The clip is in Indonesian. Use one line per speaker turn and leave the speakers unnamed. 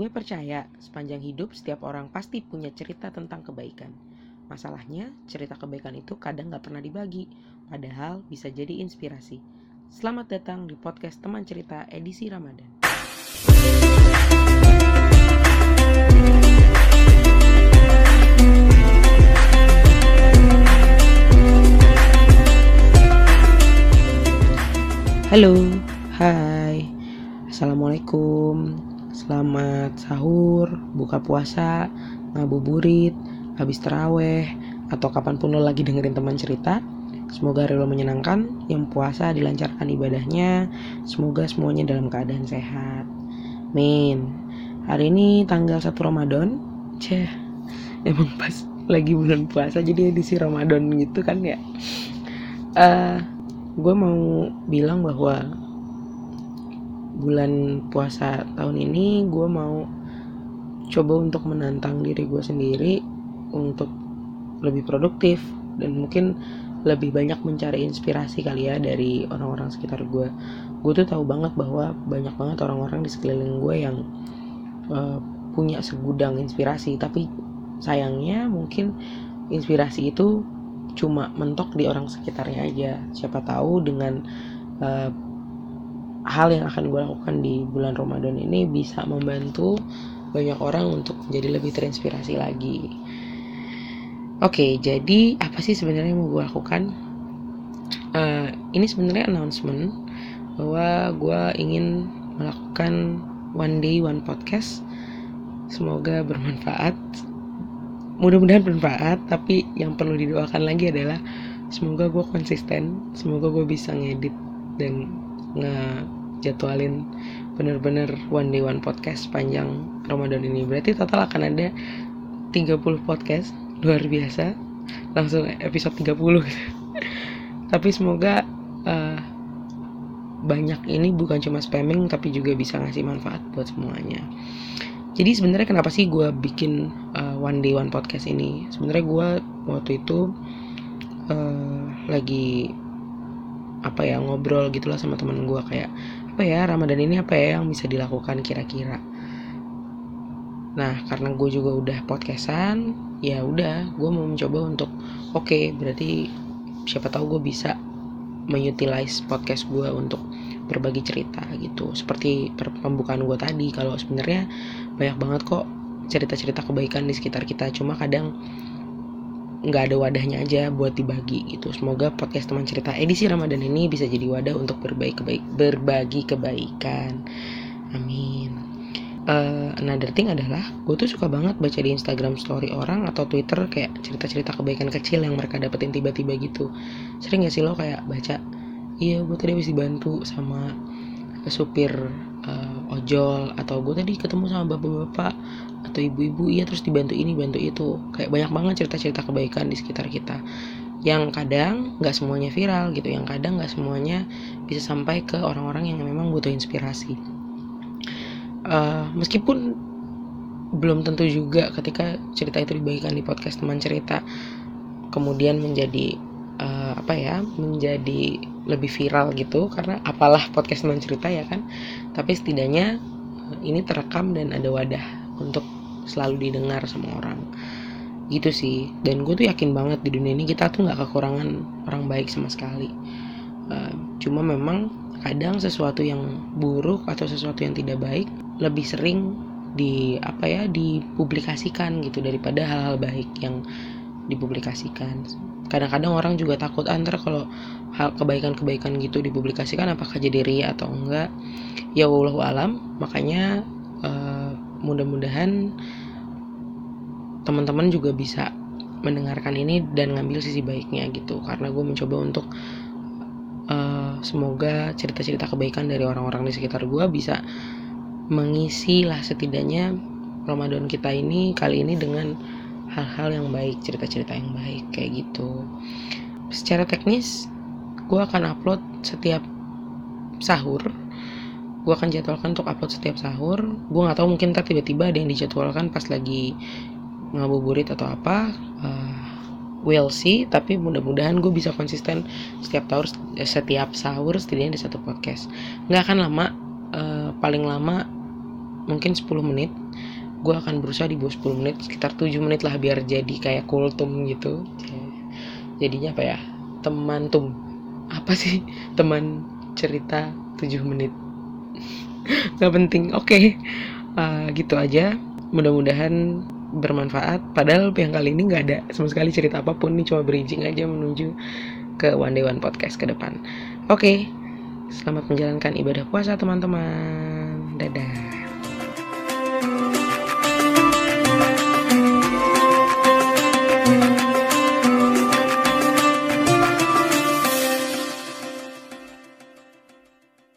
Gue percaya sepanjang hidup setiap orang pasti punya cerita tentang kebaikan. Masalahnya, cerita kebaikan itu kadang gak pernah dibagi, padahal bisa jadi inspirasi. Selamat datang di podcast Teman Cerita edisi Ramadan. Halo, hai, Assalamualaikum, selamat sahur, buka puasa, ngabuburit, habis teraweh, atau kapan pun lo lagi dengerin teman cerita. Semoga hari lo menyenangkan, yang puasa dilancarkan ibadahnya, semoga semuanya dalam keadaan sehat. Min, hari ini tanggal 1 Ramadan, ceh, emang pas lagi bulan puasa jadi edisi Ramadan gitu kan ya. Uh, gue mau bilang bahwa bulan puasa tahun ini gue mau coba untuk menantang diri gue sendiri untuk lebih produktif dan mungkin lebih banyak mencari inspirasi kali ya dari orang-orang sekitar gue gue tuh tahu banget bahwa banyak banget orang-orang di sekeliling gue yang uh, punya segudang inspirasi. Tapi sayangnya mungkin inspirasi itu cuma mentok di orang sekitarnya aja. Siapa tahu dengan uh, hal yang akan gue lakukan di bulan Ramadan ini bisa membantu banyak orang untuk menjadi lebih terinspirasi lagi. Oke okay, jadi apa sih sebenarnya yang mau gue lakukan? Uh, ini sebenarnya announcement bahwa gue ingin melakukan one day one podcast. Semoga bermanfaat. Mudah-mudahan bermanfaat tapi yang perlu didoakan lagi adalah semoga gue konsisten semoga gue bisa ngedit dan ngejadwalin bener-bener one day one podcast panjang Ramadan ini. Berarti total akan ada 30 podcast luar biasa. Langsung episode 30 gitu. tapi semoga uh, banyak ini bukan cuma spamming tapi juga bisa ngasih manfaat buat semuanya. Jadi sebenarnya kenapa sih gue bikin uh, one day one podcast ini? Sebenarnya gue waktu itu uh, lagi apa ya ngobrol gitulah sama temen gue kayak apa ya ramadan ini apa ya yang bisa dilakukan kira-kira? Nah karena gue juga udah podcastan ya udah gue mau mencoba untuk oke okay, berarti siapa tahu gue bisa mengutilize podcast gue untuk berbagi cerita gitu. Seperti pembukaan gue tadi kalau sebenarnya banyak banget kok cerita-cerita kebaikan di sekitar kita. Cuma kadang nggak ada wadahnya aja buat dibagi gitu. Semoga podcast teman cerita edisi Ramadan ini bisa jadi wadah untuk berbagi kebaik berbagi kebaikan. Amin. Uh, another thing adalah gue tuh suka banget baca di Instagram story orang atau Twitter kayak cerita-cerita kebaikan kecil yang mereka dapetin tiba-tiba gitu. Sering gak sih lo kayak baca iya gue tadi habis dibantu sama supir ojol atau gue tadi ketemu sama bapak-bapak atau ibu-ibu iya terus dibantu ini bantu itu. Kayak banyak banget cerita-cerita kebaikan di sekitar kita. Yang kadang nggak semuanya viral gitu yang kadang nggak semuanya bisa sampai ke orang-orang yang memang butuh inspirasi. Uh, meskipun belum tentu juga ketika cerita itu dibagikan di podcast teman cerita kemudian menjadi uh, apa ya menjadi lebih viral gitu karena apalah podcast teman ya kan? Tapi setidaknya uh, ini terekam dan ada wadah untuk selalu didengar sama orang. Gitu sih. Dan gue tuh yakin banget di dunia ini kita tuh nggak kekurangan orang baik sama sekali. Uh, cuma memang kadang sesuatu yang buruk atau sesuatu yang tidak baik lebih sering di apa ya dipublikasikan gitu daripada hal-hal baik yang dipublikasikan. Kadang-kadang orang juga takut antar kalau hal kebaikan-kebaikan gitu dipublikasikan apakah jadi ria atau enggak? Ya Allah alam makanya uh, mudah-mudahan teman-teman juga bisa mendengarkan ini dan ngambil sisi baiknya gitu. Karena gue mencoba untuk uh, semoga cerita-cerita kebaikan dari orang-orang di sekitar gue bisa mengisi lah setidaknya Ramadan kita ini kali ini dengan hal-hal yang baik cerita-cerita yang baik kayak gitu. Secara teknis gue akan upload setiap sahur. Gue akan jadwalkan untuk upload setiap sahur. Gue nggak tahu mungkin ntar tiba-tiba ada yang dijadwalkan pas lagi ngabuburit atau apa. Uh, we'll see tapi mudah-mudahan gue bisa konsisten setiap tahun setiap sahur setidaknya di satu podcast. Nggak akan lama uh, paling lama mungkin 10 menit gue akan berusaha di bawah 10 menit sekitar 7 menit lah biar jadi kayak kultum gitu. Jadinya apa ya? Teman tum. Apa sih? Teman cerita 7 menit. Nggak penting. Oke. Okay. uh, gitu aja. Mudah-mudahan bermanfaat. Padahal yang kali ini nggak ada sama sekali cerita apa pun. Ini cuma bridging aja menuju ke One Day One Podcast ke depan. Oke. Okay. selamat menjalankan ibadah puasa teman-teman. Dadah